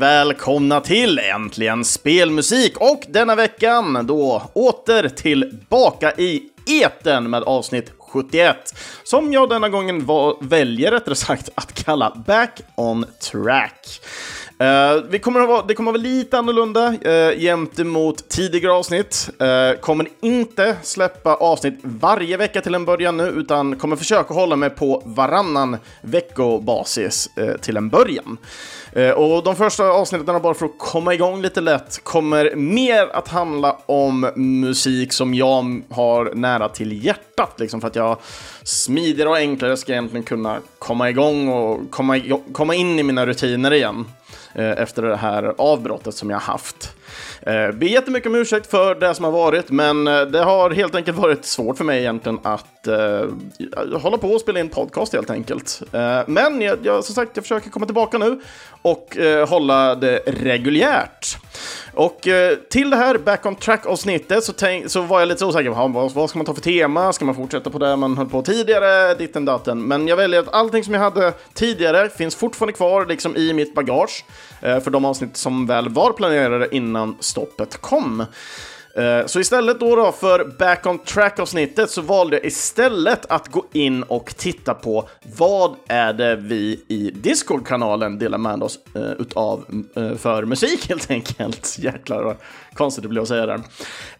välkomna till Äntligen Spelmusik och denna veckan då åter tillbaka i eten med avsnitt 71 som jag denna gången var, väljer rättare sagt att kalla Back on Track. Uh, vi kommer att vara, det kommer att vara lite annorlunda eh, uh, gentemot tidigare avsnitt. Uh, kommer inte släppa avsnitt varje vecka till en början nu, utan kommer försöka hålla mig på varannan veckobasis uh, till en början. Eh, och de första avsnitten, bara för att komma igång lite lätt, kommer mer att handla om musik som jag har nära till hjärtat, liksom för att jag smidigare och enklare ska egentligen kunna komma igång och komma, komma in i mina rutiner igen. Eh, efter det här avbrottet som jag haft. Eh, ber jättemycket om ursäkt för det som har varit, men eh, det har helt enkelt varit svårt för mig egentligen att uh, hålla på och spela in podcast helt enkelt. Uh, men jag, jag, som sagt, jag försöker komma tillbaka nu och uh, hålla det reguljärt. Och eh, till det här Back on Track-avsnittet så, så var jag lite osäker på vad, vad ska man ta för tema? Ska man fortsätta på det man höll på tidigare? Ditten datten. Men jag väljer att allting som jag hade tidigare finns fortfarande kvar liksom i mitt bagage eh, för de avsnitt som väl var planerade innan stoppet kom. Eh, så istället då, då för Back on Track-avsnittet så valde jag istället att gå in och titta på vad är det vi i Discord-kanalen delar med oss eh, utav eh, för musik helt enkelt. Jäklar vad konstigt det blev att säga det.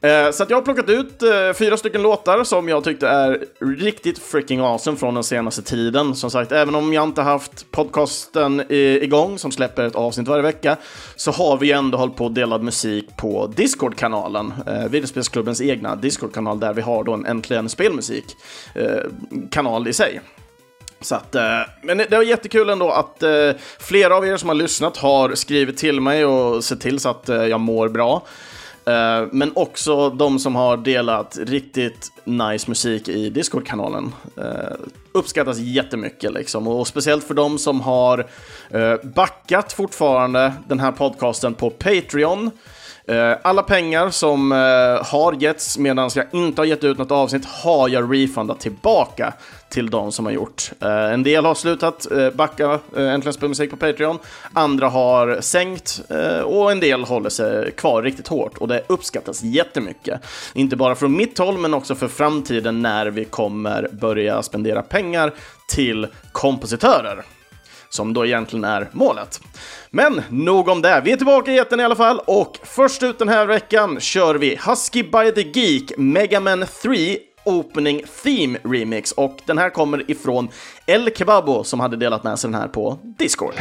Eh, så att jag har plockat ut eh, fyra stycken låtar som jag tyckte är riktigt freaking awesome från den senaste tiden. Som sagt, även om jag inte haft podcasten igång som släpper ett avsnitt varje vecka så har vi ändå hållit på och delat musik på Discord-kanalen eh, Videospelsklubbens egna Discord-kanal där vi har då en Äntligen Spelmusik-kanal eh, i sig. Så att, eh, men det var jättekul ändå att eh, flera av er som har lyssnat har skrivit till mig och sett till så att eh, jag mår bra. Men också de som har delat riktigt nice musik i Discord-kanalen. Uppskattas jättemycket liksom. Och speciellt för de som har backat fortfarande den här podcasten på Patreon. Eh, alla pengar som eh, har getts medan jag inte har gett ut något avsnitt har jag refundat tillbaka till de som har gjort. Eh, en del har slutat backa Äntligen Spelmusik på Patreon, andra har sänkt och en del håller sig kvar riktigt hårt och det uppskattas jättemycket. Inte bara från mitt håll men också för framtiden när vi kommer börja spendera pengar till kompositörer som då egentligen är målet. Men nog om det. Vi är tillbaka i eten i alla fall och först ut den här veckan kör vi Husky by the Geek Mega Man 3 Opening Theme Remix och den här kommer ifrån El Kebabo som hade delat med sig den här på Discord.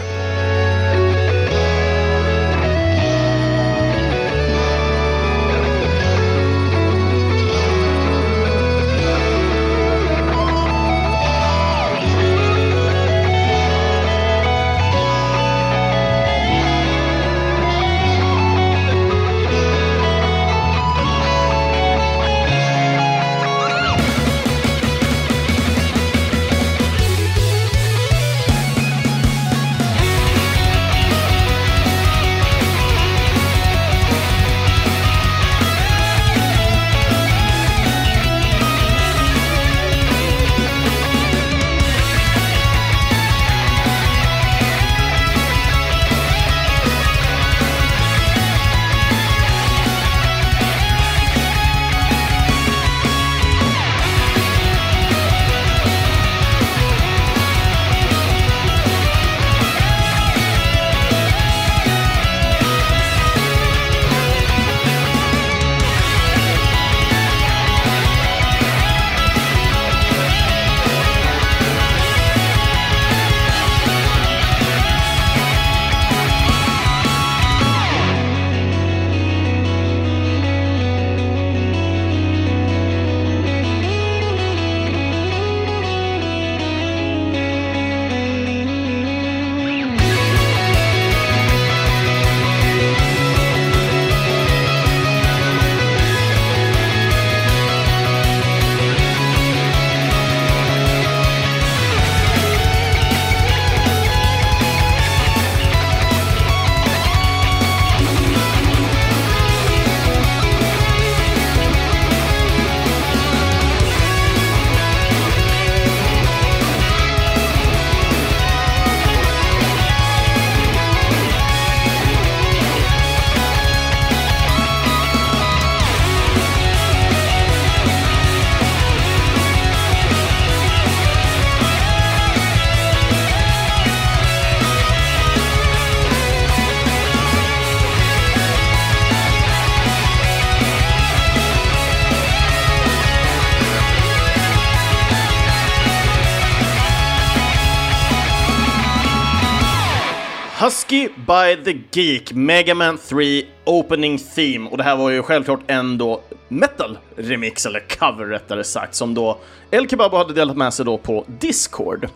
was Whiskey by the Geek, Mega Man 3 Opening Theme. Och det här var ju självklart en då metal-remix, eller cover rättare sagt, som då El Kebabo hade delat med sig då på Discord.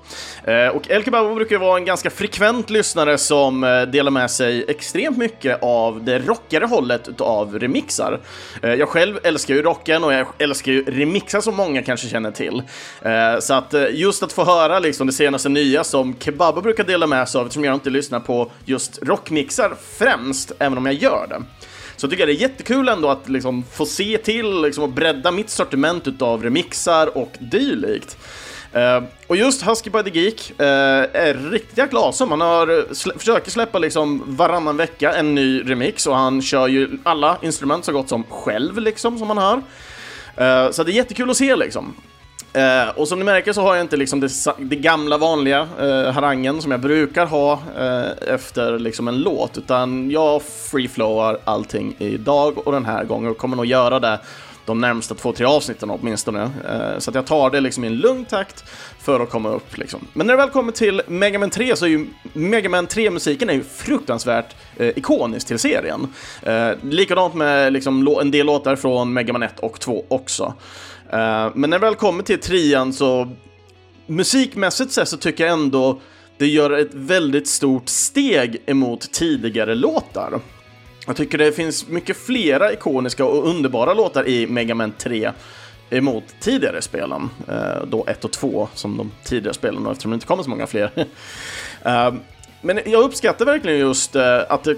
Eh, och El Kebabo brukar ju vara en ganska frekvent lyssnare som eh, delar med sig extremt mycket av det rockigare hållet av remixar. Eh, jag själv älskar ju rocken och jag älskar ju remixar som många kanske känner till. Eh, så att eh, just att få höra liksom det senaste nya som Kebabo brukar dela med sig av, eftersom jag inte lyssnar på just rockmixar främst, även om jag gör det. Så tycker jag det är jättekul ändå att liksom få se till liksom, och bredda mitt sortiment utav remixar och dylikt. Uh, och just Husky by the Geek uh, är riktigt jäkla awesome. Han har slä försöker släppa liksom varannan vecka en ny remix och han kör ju alla instrument så gott som själv liksom, som man hör. Uh, eh, så det är jättekul att se liksom. Eh, och som ni märker så har jag inte liksom det, det gamla vanliga eh, harangen som jag brukar ha eh, efter liksom en låt, utan jag freeflowar allting idag och den här gången och kommer nog göra det de närmsta två, tre avsnitten åtminstone. Eh, så att jag tar det liksom i en lugn takt för att komma upp liksom. Men när det väl kommer till Mega Man 3 så är ju Mega Man 3-musiken är ju fruktansvärt eh, ikonisk till serien. Eh, likadant med liksom en del låtar från Mega Man 1 och 2 också. Eh, men när det väl kommer till trian så musikmässigt sett så tycker jag ändå det gör ett väldigt stort steg emot tidigare låtar. Jag tycker det finns mycket flera ikoniska och underbara låtar i Mega Man 3 emot tidigare spelen, eh, då 1 och 2 som de tidigare spelen, eftersom det inte kommer så många fler. Eh, men jag uppskattar verkligen just att det,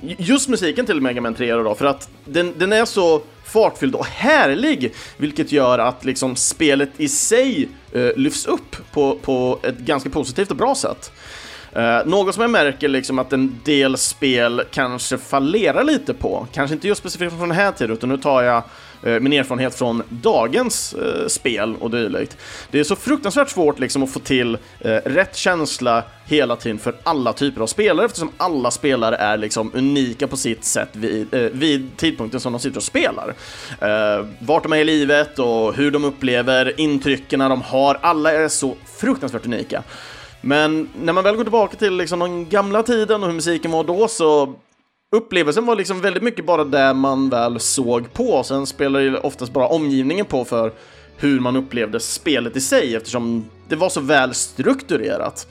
just musiken till Mega Man 3 då, för att den, den är så fartfylld och härlig, vilket gör att liksom spelet i sig eh, lyfts upp på, på ett ganska positivt och bra sätt. Eh, något som jag märker liksom att en del spel kanske fallerar lite på, kanske inte just specifikt från den här tiden, utan nu tar jag Eh, min erfarenhet från dagens eh, spel och dylikt. Det är så fruktansvärt svårt liksom att få till eh, rätt känsla hela tiden för alla typer av spelare eftersom alla spelare är liksom unika på sitt sätt vid, vid tidpunkten som de sitter och spelar. vart de är i livet och hur de upplever intrycken de har, alla är så fruktansvärt unika. Men när man väl går tillbaka till liksom den gamla tiden och hur musiken var då så upplevelsen var liksom väldigt mycket bara det man väl såg på. Sen spelar ju oftast bara omgivningen på för hur man upplevde spelet i sig eftersom det var så väl strukturerat.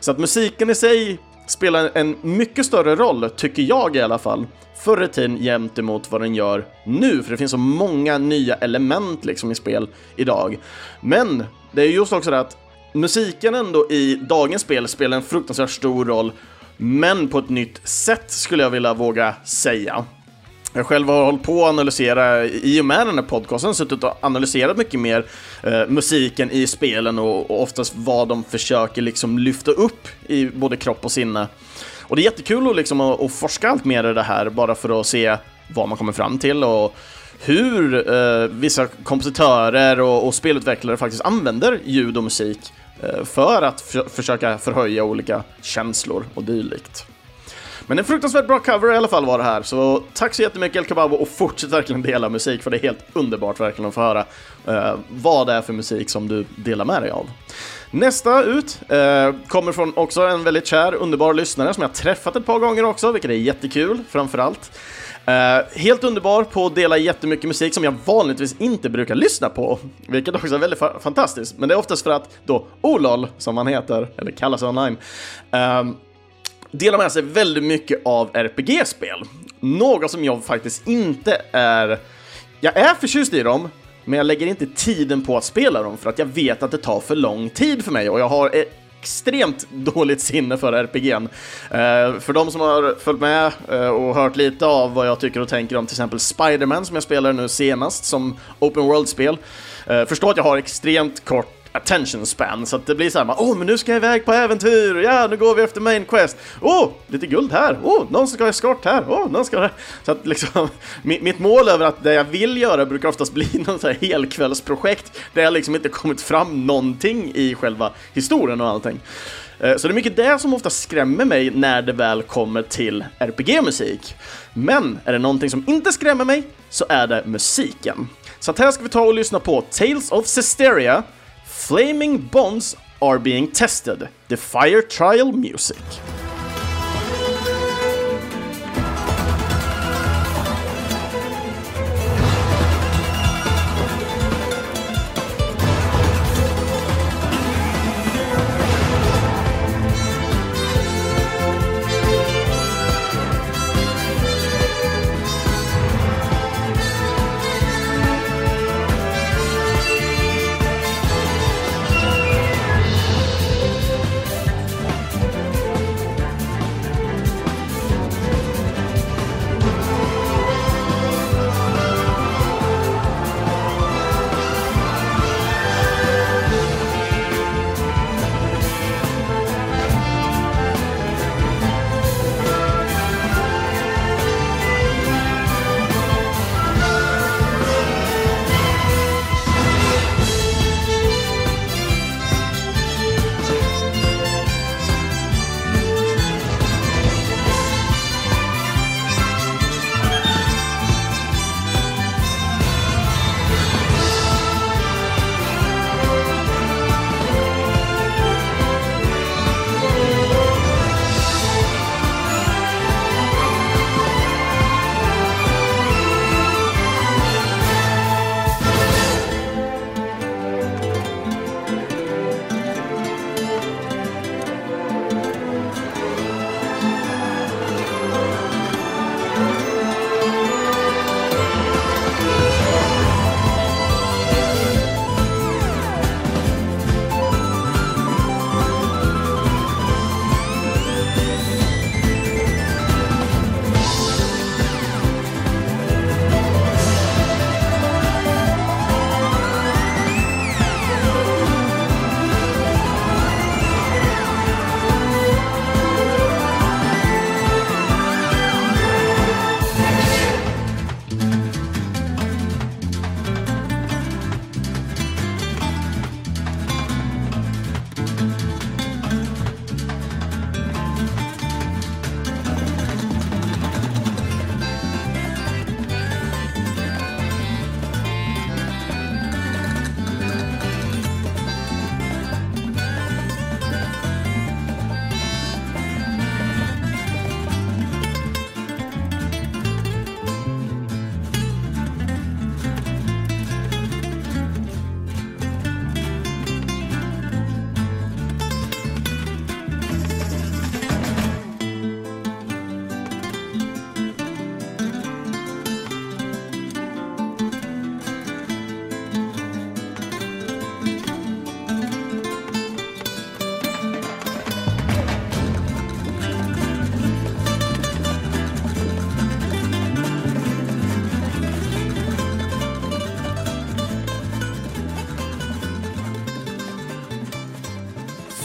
Så att musiken i sig spelar en mycket större roll, tycker jag i alla fall, förr i tiden jämt emot vad den gör nu, för det finns så många nya element liksom i spel idag. Men det är just också det att musiken ändå i dagens spel spelar en fruktansvärt stor roll, men på ett nytt sätt skulle jag vilja våga säga. Jag själv har hållit på att analysera, i och med den här podcasten, suttit och analyserat mycket mer eh, musiken i spelen och, och, oftast vad de försöker liksom lyfta upp i både kropp och sinne. Och det är jättekul att, liksom, att, att forska allt mer i det här, bara för att se vad man kommer fram till och hur eh, vissa kompositörer och, och spelutvecklare faktiskt använder ljud och musik Eh, Eh, för att för försöka förhöja olika känslor och dylikt. Men en fruktansvärt bra cover i alla fall var det här, så tack så jättemycket El Kababo och fortsätt verkligen dela musik för det är helt underbart verkligen att få höra eh, vad det är för musik som du delar med dig av. Nästa ut eh, kommer från också en väldigt kär, underbar lyssnare som jag träffat ett par gånger också, vilket är jättekul framförallt. Uh, helt underbar på att dela jättemycket musik som jag vanligtvis inte brukar lyssna på, vilket också är väldigt fa fantastiskt. Men det är oftast för att då Olol, som han heter, eller kallas online, uh, delar med sig väldigt mycket av RPG-spel. Något som jag faktiskt inte är... Jag är förtjust i dem, men jag lägger inte tiden på att spela dem för att jag vet att det tar för lång tid för mig och jag har eh, extremt dåligt sinne för RPG'n. Eh, för de som har följt med eh, och hört lite av vad jag tycker och tänker om till exempel Spiderman som jag spelade nu senast som Open World-spel, eh, förstår att jag har extremt kort attention span, så att det blir så här, åh, oh, men nu ska jag iväg på äventyr, ja, nu går vi efter main quest, åh, oh, lite guld här, åh, oh, någon ska ha eskort här, åh, någon ska ha Så att liksom, mitt mål över att det jag vill göra brukar oftast bli någon så här helkvällsprojekt där jag liksom inte kommit fram någonting i själva historien och allting. Eh, så det är mycket det som ofta skrämmer mig när det väl kommer till RPG-musik. Men är det någonting som inte skrämmer mig så är det musiken. Så att här ska vi ta och lyssna på Tales of Cesteria Flaming Bonds are being tested. The Fire Trial Music.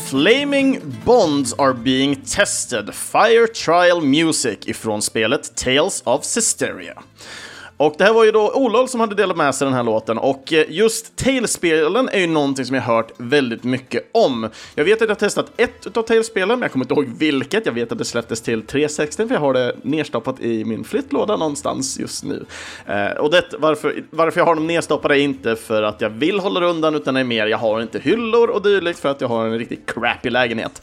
Flaming Bonds are being tested, Fire Trial Music ifrån spelet Tales of Cisteria. Och det här var ju då Olof som hade delat med sig den här låten och eh, just Tales-spelen är ju någonting som jag hört väldigt mycket om. Jag vet att jag har testat ett utav Tales-spelen, men jag kommer inte ihåg vilket. Jag vet att det släpptes till 360 för jag har det nedstoppat i min flyttlåda någonstans just nu. Eh, och det, varför, varför jag har dem nedstoppade är inte för att jag vill hålla det undan, utan det är mer jag har inte hyllor och dylikt för att jag har en riktigt crappy lägenhet.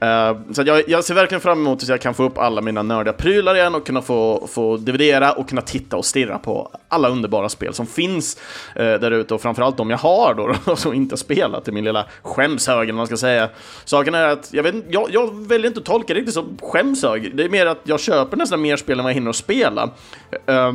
Eh, så jag, jag, ser verkligen fram emot att jag kan få upp alla mina nördiga prylar igen och kunna få, få dividera och kunna titta och stirra på alla underbara spel som finns eh, där ute och framförallt de jag har då, som inte spelat i min lilla skämshög, man ska säga. Saken är att jag, vet, jag, jag väljer inte att tolka det riktigt som skämshög, det är mer att jag köper nästan mer spel än vad jag hinner att spela. Eh,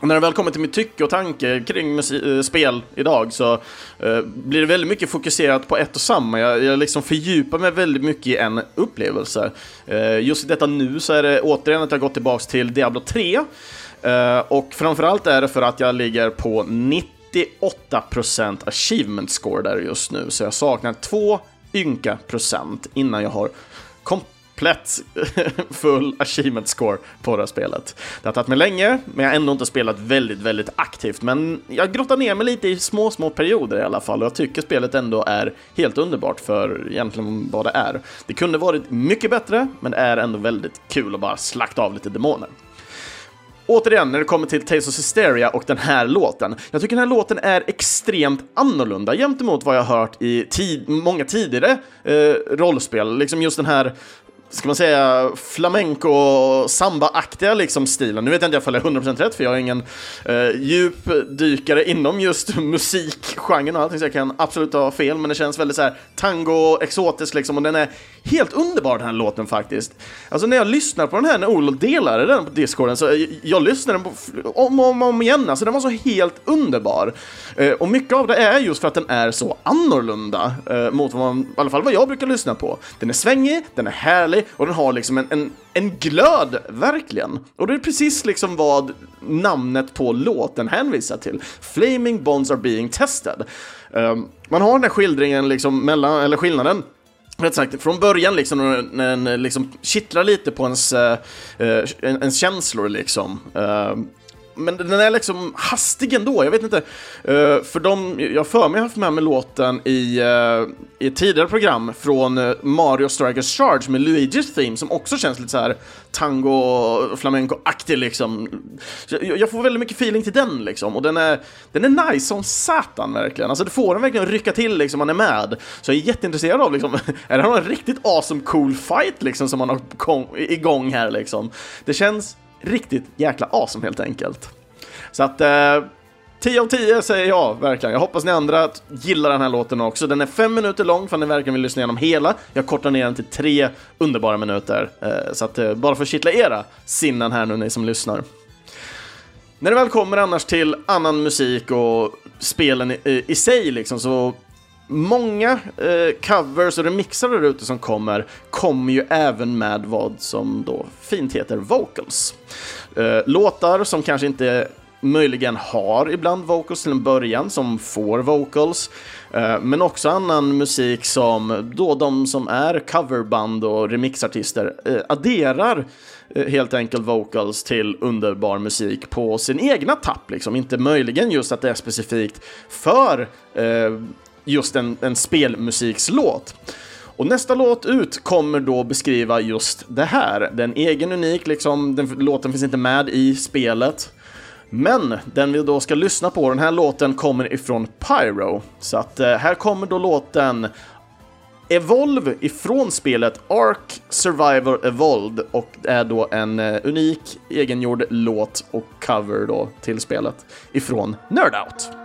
och när det väl kommer till mitt tycke och tanke kring eh, spel idag så eh, blir det väldigt mycket fokuserat på ett och samma. Jag, jag liksom fördjupar mig väldigt mycket i en upplevelse. Eh, just i detta nu så är det återigen att jag gått tillbaks till Diablo 3. och framförallt är det för att jag ligger på 98% achievement score där just nu. Så jag saknar två ynka procent innan jag har komplett full achievement score på det här spelet. Det har tagit mig länge, men jag har ändå inte spelat väldigt, väldigt aktivt. Men jag grottar ner mig lite i små, små perioder i alla fall och jag tycker spelet ändå är helt underbart för egentligen vad det är. Det kunde varit mycket bättre, men det är ändå väldigt kul att bara slakta av lite demoner. Återigen, när det kommer till Tales of Hysteria och den här låten. Jag tycker den här låten är extremt annorlunda gentemot vad jag har hört i tid, många tidigare eh, rollspel. Liksom just den här ska man säga, flamenco samba-aktiga liksom stilen. Nu vet jag inte ifall jag är 100% rätt för jag är ingen eh, djupdykare inom just musikgenren och allting så jag kan absolut ha fel men det känns väldigt så här tango, exotiskt liksom och den är helt underbar den här låten faktiskt. Alltså när jag lyssnar på den här när Olof delade den på discorden så eh, jag, jag lyssnade den på, om och om, om igen, alltså den var så helt underbar. Eh, och mycket av det är just för att den är så annorlunda eh, mot vad man, i alla fall vad jag brukar lyssna på. Den är svängig, den är härlig och den har liksom en, en, en glöd, verkligen. Och det är precis liksom vad namnet på låten hänvisar till. Flaming Bonds are being tested. Eh, man har den här skildringen liksom mellan, eller skillnaden Rätt sagt, från början liksom, när den liksom kittlar lite på ens, eh, eh ens känslor liksom. Eh, men den är liksom hastig ändå, jag vet inte. Uh, för de, jag för mig har haft med mig låten i, uh, i ett tidigare program från eh, Mario Strikers Charge med Luigi's Theme som också känns lite så här tango, flamenco-aktig liksom. Jag, jag, får väldigt mycket feeling till den liksom, och den är, den är nice som satan verkligen. Alltså det får den verkligen rycka till liksom, man är med. Så jag är jätteintresserad av liksom, är det någon riktigt awesome cool fight liksom som man har igång här liksom. Det känns riktigt jäkla awesome helt enkelt. Så att eh, 10 av 10 säger jag verkligen. Jag hoppas ni andra gillar den här låten också. Den är fem minuter lång för ni verkligen vill lyssna igenom hela. Jag kortar ner den till tre underbara minuter. Eh, så att eh, bara för att kittla era sinnen här nu ni som lyssnar. När det väl kommer annars till annan musik och spelen i, i sig liksom så många eh, covers och remixar där ute som kommer, kommer ju även med vad som då fint heter vocals. Eh, låtar som kanske inte möjligen har ibland vocals till en början, som får vocals. Eh, men också annan musik som då de som är coverband och remixartister eh, adderar eh, helt enkelt vocals till underbar musik på sin egna tapp, liksom. Inte möjligen just att det är specifikt för eh, just en, en spelmusikslåt. Och nästa låt ut kommer då beskriva just det här. Den egen unik, liksom, den, låten finns inte med i spelet. Men den vi då ska lyssna på, den här låten kommer ifrån Pyro. Så att eh, här kommer då låten Evolve ifrån spelet Ark Survivor Evolved och är då en eh, unik egengjord låt och cover då till spelet ifrån Nerdout.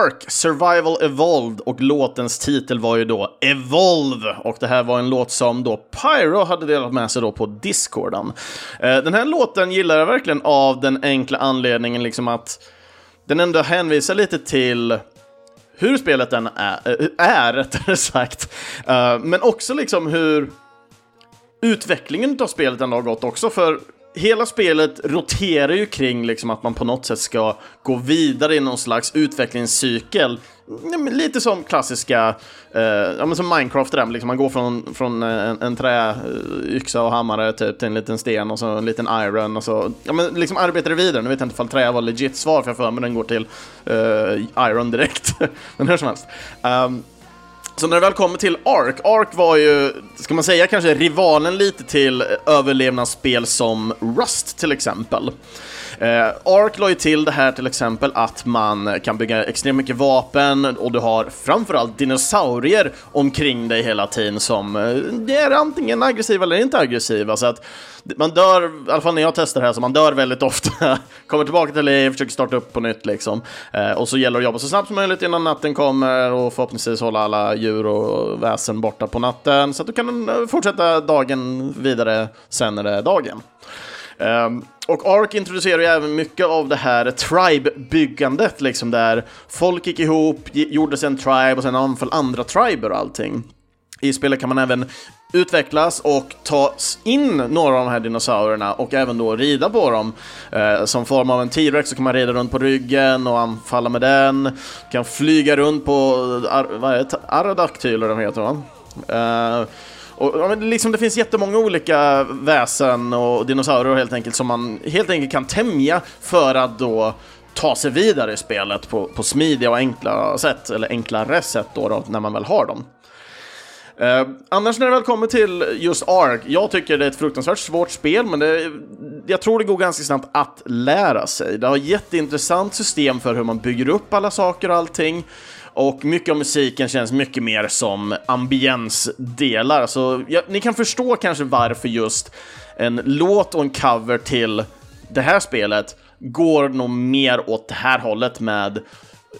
Ark Survival Evolved och låtens titel var ju då Evolve och det här var en låt som då Pyro hade delat med sig då på Discorden. Eh, den här låten gillar jag verkligen av den enkla anledningen liksom att den ändå hänvisar lite till hur spelet den eh, är, är rättare sagt. Eh, men också liksom hur utvecklingen av spelet ändå har gått också, för hela spelet roterar ju kring liksom att man på något sätt ska gå vidare i någon slags utvecklingscykel. Lite som klassiska, eh, ja men som Minecraft där, liksom man går från, från en, en träyxa och hammare typ till en liten sten och så en liten iron och så, ja men liksom arbetar det vidare. Nu vet jag inte ifall trä var legit svar för jag för mig den går till eh, iron direkt. men hur som helst. Um, så när det väl kommer till Ark, Ark var ju, ska man säga kanske rivalen lite till överlevnadsspel som Rust till exempel. Eh, Ark la ju till det här till exempel att man kan bygga extremt mycket vapen och du har framförallt dinosaurier omkring dig hela tiden som eh, är antingen aggressiva eller inte aggressiva. Så att man dör, i alla fall när jag testar det här, så man dör väldigt ofta. Kommer tillbaka till liv, försöker starta upp på nytt liksom. Eh, och så gäller det att jobba så snabbt som möjligt innan natten kommer och förhoppningsvis hålla alla djur och väsen borta på natten så att du kan eh, fortsätta dagen vidare sen det dagen. Um, och Ark introducerar ju även mycket av det här tribe-byggandet, liksom där folk gick ihop, gjorde sig en tribe och sen anföll andra triber och allting. I spelet kan man även utvecklas och ta in några av de här dinosaurierna och även då rida på dem. Eh, som form av en T-Rex så kan man rida runt på ryggen och anfalla med den. Kan flyga runt på, eh, ar vad är det, aradaktyler de heter va? Eh, och, liksom, det finns jättemånga olika väsen och dinosaurier helt enkelt som man helt enkelt kan tämja för att då ta sig vidare i spelet på, på smidiga och enkla sätt, eller enklare sätt då, då när man väl har dem. Eh, annars när det väl kommer till just ARK, jag tycker det är ett fruktansvärt svårt spel, men det, jag tror det går ganska snabbt att lära sig. Det har ett jätteintressant system för hur man bygger upp alla saker och allting. Och mycket av musiken känns mycket mer som ambiensdelar. Så ja, ni kan förstå kanske varför just en låt och en cover till det här spelet går nog mer åt det här hållet med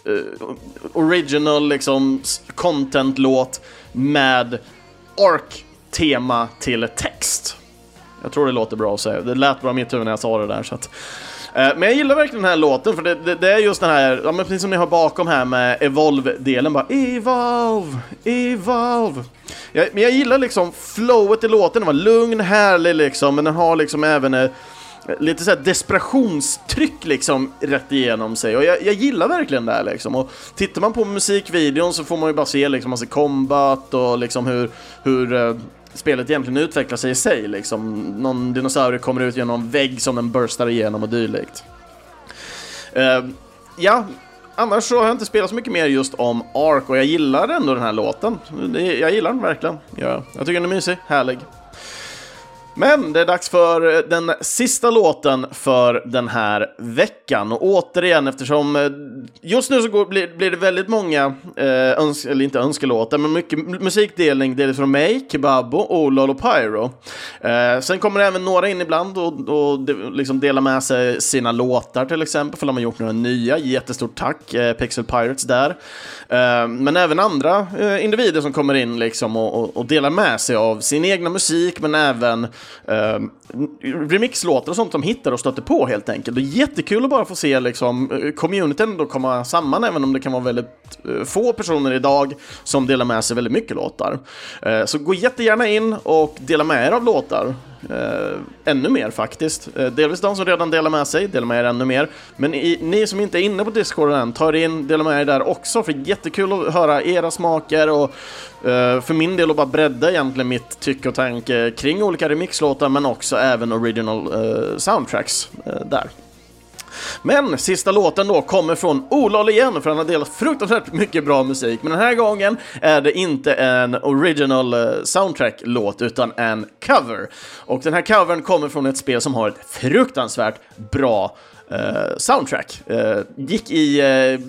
uh, original liksom content-låt med ark-tema till text. Jag tror det låter bra att säga. Det lät bra i mitt huvud när jag sa det där. Så att, Eh, men jag gillar verkligen den här låten för det, det, det är just den här, ja, men precis som ni har bakom här med Evolve-delen bara Evolve, Evolve. Jag, men jag gillar liksom flowet i låten, den var lugn, härlig liksom, men den har liksom även eh, lite såhär desperationstryck liksom rätt igenom sig och jag, jag, gillar verkligen det här liksom. Och tittar man på musikvideon så får man ju bara se liksom massa combat och liksom hur, hur eh, spelet egentligen utvecklar sig i sig. Liksom. Någon dinosaurie kommer ut genom en vägg som den burstar igenom och dylikt. Uh, ja, annars så har jag inte spelat så mycket mer just om Ark och jag gillar ändå den här låten. Jag gillar den verkligen. Jag, jag tycker den är mysig, härlig. Men det är dags för den sista låten för den här veckan. Och återigen, eftersom eh, just nu så går, blir, blir det väldigt många, eh, öns eller inte önskelåtar, men mycket musikdelning dels från mig, Kebabo, och och Pyro. Eh, sen kommer det även några in ibland och, och de, liksom delar med sig sina låtar till exempel, för de har gjort några nya. Jättestort tack, eh, Pixel Pirates där. Eh, men även andra eh, individer som kommer in liksom och, och, och delar med sig av sin egna musik, men även eh, remixlåtar och sånt de hittar och stöter på helt enkelt. Det är jättekul att bara få se liksom, eh, communityn då komma samman, även om det kan vara väldigt eh, få personer idag som delar med sig väldigt mycket låtar. Eh, så gå jättegärna in och dela med er av låtar. Ännu mer faktiskt. Delvis de som redan delar med sig, delar med er ännu mer. Men i, ni som inte är inne på Discord än, ta er in, dela med er där också, för jättekul att höra era smaker och för min del att bara bredda egentligen mitt tycke och tanke kring olika remixlåtar, men också även original eh, soundtracks eh, där. Men sista låten då kommer från Olol igen, för han har delat fruktansvärt mycket bra musik. Men den här gången är det inte en original eh, soundtrack-låt, utan en cover. Och den här covern kommer från ett spel som har ett fruktansvärt bra Uh, soundtrack. Uh, gick i, uh,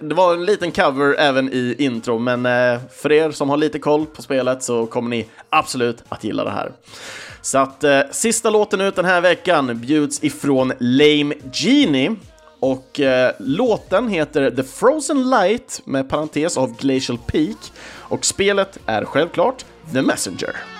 det var en liten cover även i intro, men för er som har lite koll på spelet så kommer ni absolut att gilla det här. Så att eh, sista låten ut den här veckan bjuds ifrån Lame Genie och eh, låten heter The Frozen Light med parentes av Glacial Peak och spelet är självklart The Messenger.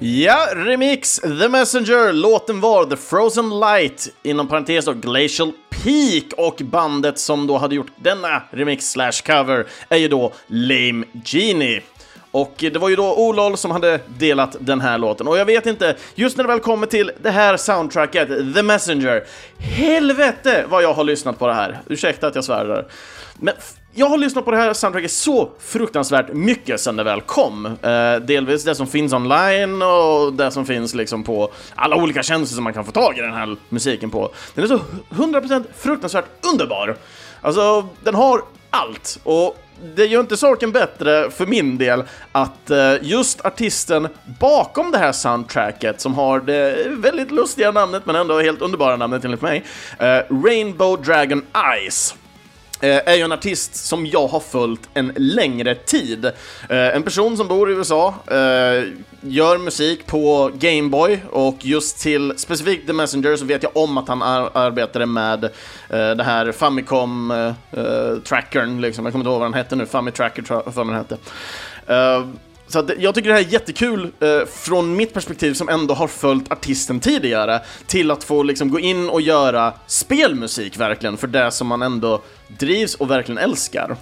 Ja, remix The Messenger. Låten var The Frozen Light, inom parentes då Glacial Peak och bandet som då hade gjort denna remix slash cover är ju då Lame Genie. Och det var ju då Olol som hade delat den här låten. Och jag vet inte, just när det väl kommer till det här soundtracket, The Messenger, helvete vad jag har lyssnat på det här. Ursäkta att jag svär där. Men jag har lyssnat på det här soundtracket så fruktansvärt mycket sen det väl kom. Eh, delvis det som finns online och det som finns liksom på alla olika tjänster som man kan få tag i den här musiken på. Den är så 100% fruktansvärt underbar. Alltså, den har allt och det gör inte saken bättre för min del att eh, just artisten bakom det här soundtracket som har det väldigt lustiga namnet men ändå helt underbara namnet enligt mig, eh, Rainbow Dragon Eyes Eh, är ju en artist som jag har följt en längre tid. Eh, en person som bor i USA, eh, gör musik på Gameboy och just till specifikt The Messenger så vet jag om att han ar arbetade med det här Famicom-trackern, liksom. jag kommer inte ihåg vad den hette nu, Famitracker tror jag den hette. Så att jag tycker det här är jättekul eh, från mitt perspektiv som ändå har följt artisten tidigare till att få liksom gå in och göra spelmusik verkligen för det som man ändå drivs och verkligen älskar.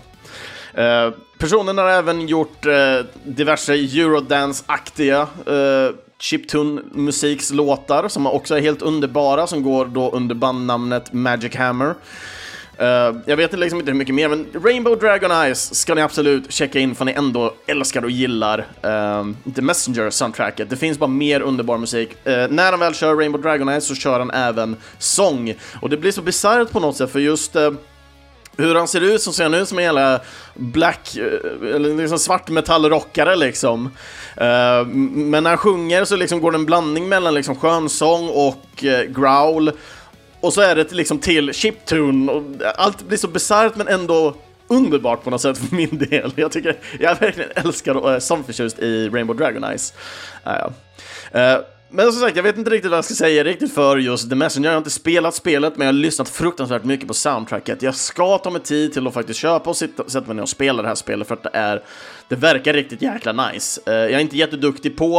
Eh, personen har även gjort eh, diverse eurodance-aktiga eh, chiptune-musikslåtar som också är helt underbara som går då under bandnamnet Magic Hammer. Uh, jag vet liksom inte hur mycket mer, men Rainbow Dragon Eyes ska ni absolut checka in för ni ändå älskar och gillar uh, The Messenger-soundtracket. Det finns bara mer underbar musik. Uh, när han väl kör Rainbow Dragon Eyes så kör han även sång. Och det blir så bisarrt på något sätt, för just hur han ser ut så ser han ut som en jävla black, eller liksom svartmetallrockare liksom. Uh, men när han sjunger så liksom går det en blandning mellan liksom skönsång och uh, growl. Och så är det liksom till chiptune och allt blir så bisarrt men ändå underbart på något sätt för min del. Jag tycker, jag verkligen älskar och eh, är som förtjust i Rainbow Dragon Eyes. Uh, uh, men som sagt, jag vet inte riktigt vad jag ska säga riktigt för just The Messenger. Jag har inte spelat spelet, men jag har lyssnat fruktansvärt mycket på soundtracket. Jag ska ta mig tid till att faktiskt köpa och sitta, sätta mig ner och spela det här spelet för att det är, det verkar riktigt jäkla nice. Uh, jag är inte jätteduktig på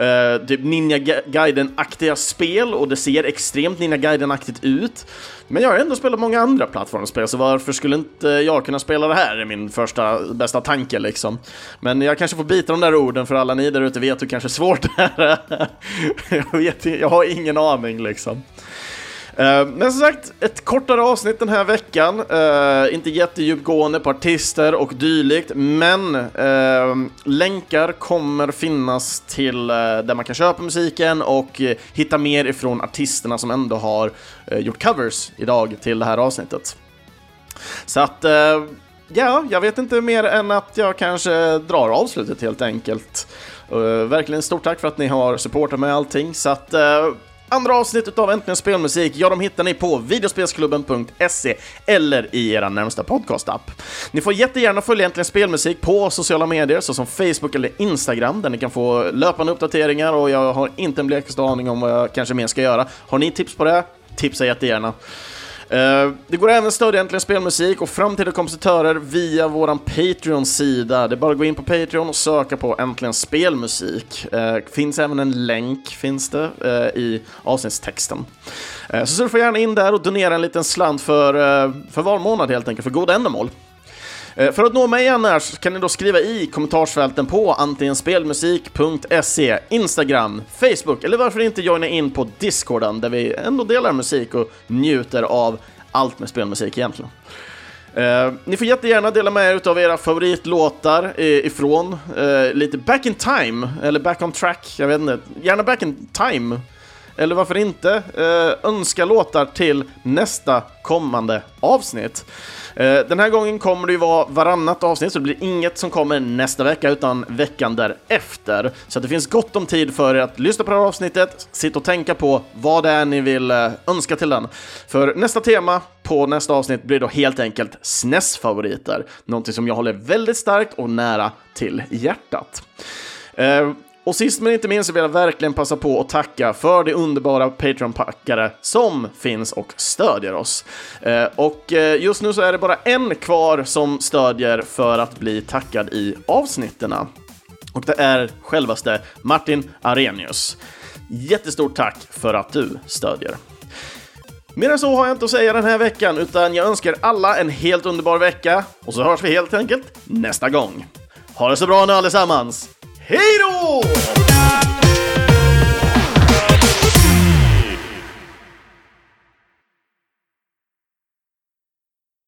uh, typ Ninja Gaiden-aktiga spel och det ser extremt Ninja Gaiden-aktigt ut. Men jag har ändå spelat många andra plattformsspel, så varför skulle inte jag kunna spela det här? är min första bästa tanke liksom. Men jag kanske får bita de där orden för alla ni där ute vet hur kanske svårt det här är. jag, vet, jag har ingen aning liksom. Eh, men som sagt, ett kortare avsnitt den här veckan. Uh, inte jättedjupgående på artister och dylikt, men uh, länkar kommer finnas till där man kan köpa musiken och hitta mer ifrån artisterna som ändå har gjort covers idag till det här avsnittet. Så att, ja, jag vet inte mer än att jag kanske drar avslutet helt enkelt. verkligen stort tack för att ni har supportat mig allting, så att Andra avsnittet av Äntligen Spelmusik, ja, de hittar ni på videospelsklubben.se eller i era närmsta podcastapp. Ni får jättegärna följa Äntligen Spelmusik på sociala medier såsom Facebook eller Instagram där ni kan få löpande uppdateringar och jag har inte en blekaste aning om vad jag kanske mer ska göra. Har ni tips på det? Tipsa jättegärna. Eh, det går även att stödja Äntligen Spelmusik och framtida kompositörer via vår Patreon-sida. Det är bara att gå in på Patreon och söka på Äntligen Spelmusik. Det finns även en länk finns det, eh, i avsnittstexten. så surfa gärna in där och donera en liten slant för, för var månad helt enkelt, för goda ändamål. Eh, för att nå mig annars kan ni då skriva i kommentarsfälten på antingen spelmusik.se, Instagram, Facebook eller varför inte joina in på Discorden där vi ändå delar musik och njuter av allt med spelmusik egentligen. Eh, ni får jättegärna dela med er av era favoritlåtar ifrån eh, lite back in time, eller back on track, jag vet inte. Gärna back in time. Eller varför inte eh, önska låtar till nästa kommande avsnitt. Eh, den här gången kommer det ju vara varannat avsnitt, så det blir inget som kommer nästa vecka, utan veckan därefter. Så det finns gott om tid för er att lyssna på det här avsnittet, sitta och tänka på vad det är ni vill eh, önska till den. För nästa tema på nästa avsnitt blir då helt enkelt SNES-favoriter, någonting som jag håller väldigt starkt och nära till hjärtat. Och sist men inte minst så vill jag verkligen passa på att tacka för de underbara Patreon-packare som finns och stödjer oss. Eh, och eh, just nu så är det bara en kvar som stödjer för att bli tackad i avsnittena. Och det är självaste Martin Arrhenius. Jättestort tack för att du stödjer. Mer än så har jag inte att säga den här veckan, utan jag önskar alla en helt underbar vecka och så hörs vi helt enkelt nästa gång. Ha det så bra nu allesammans! Hej då!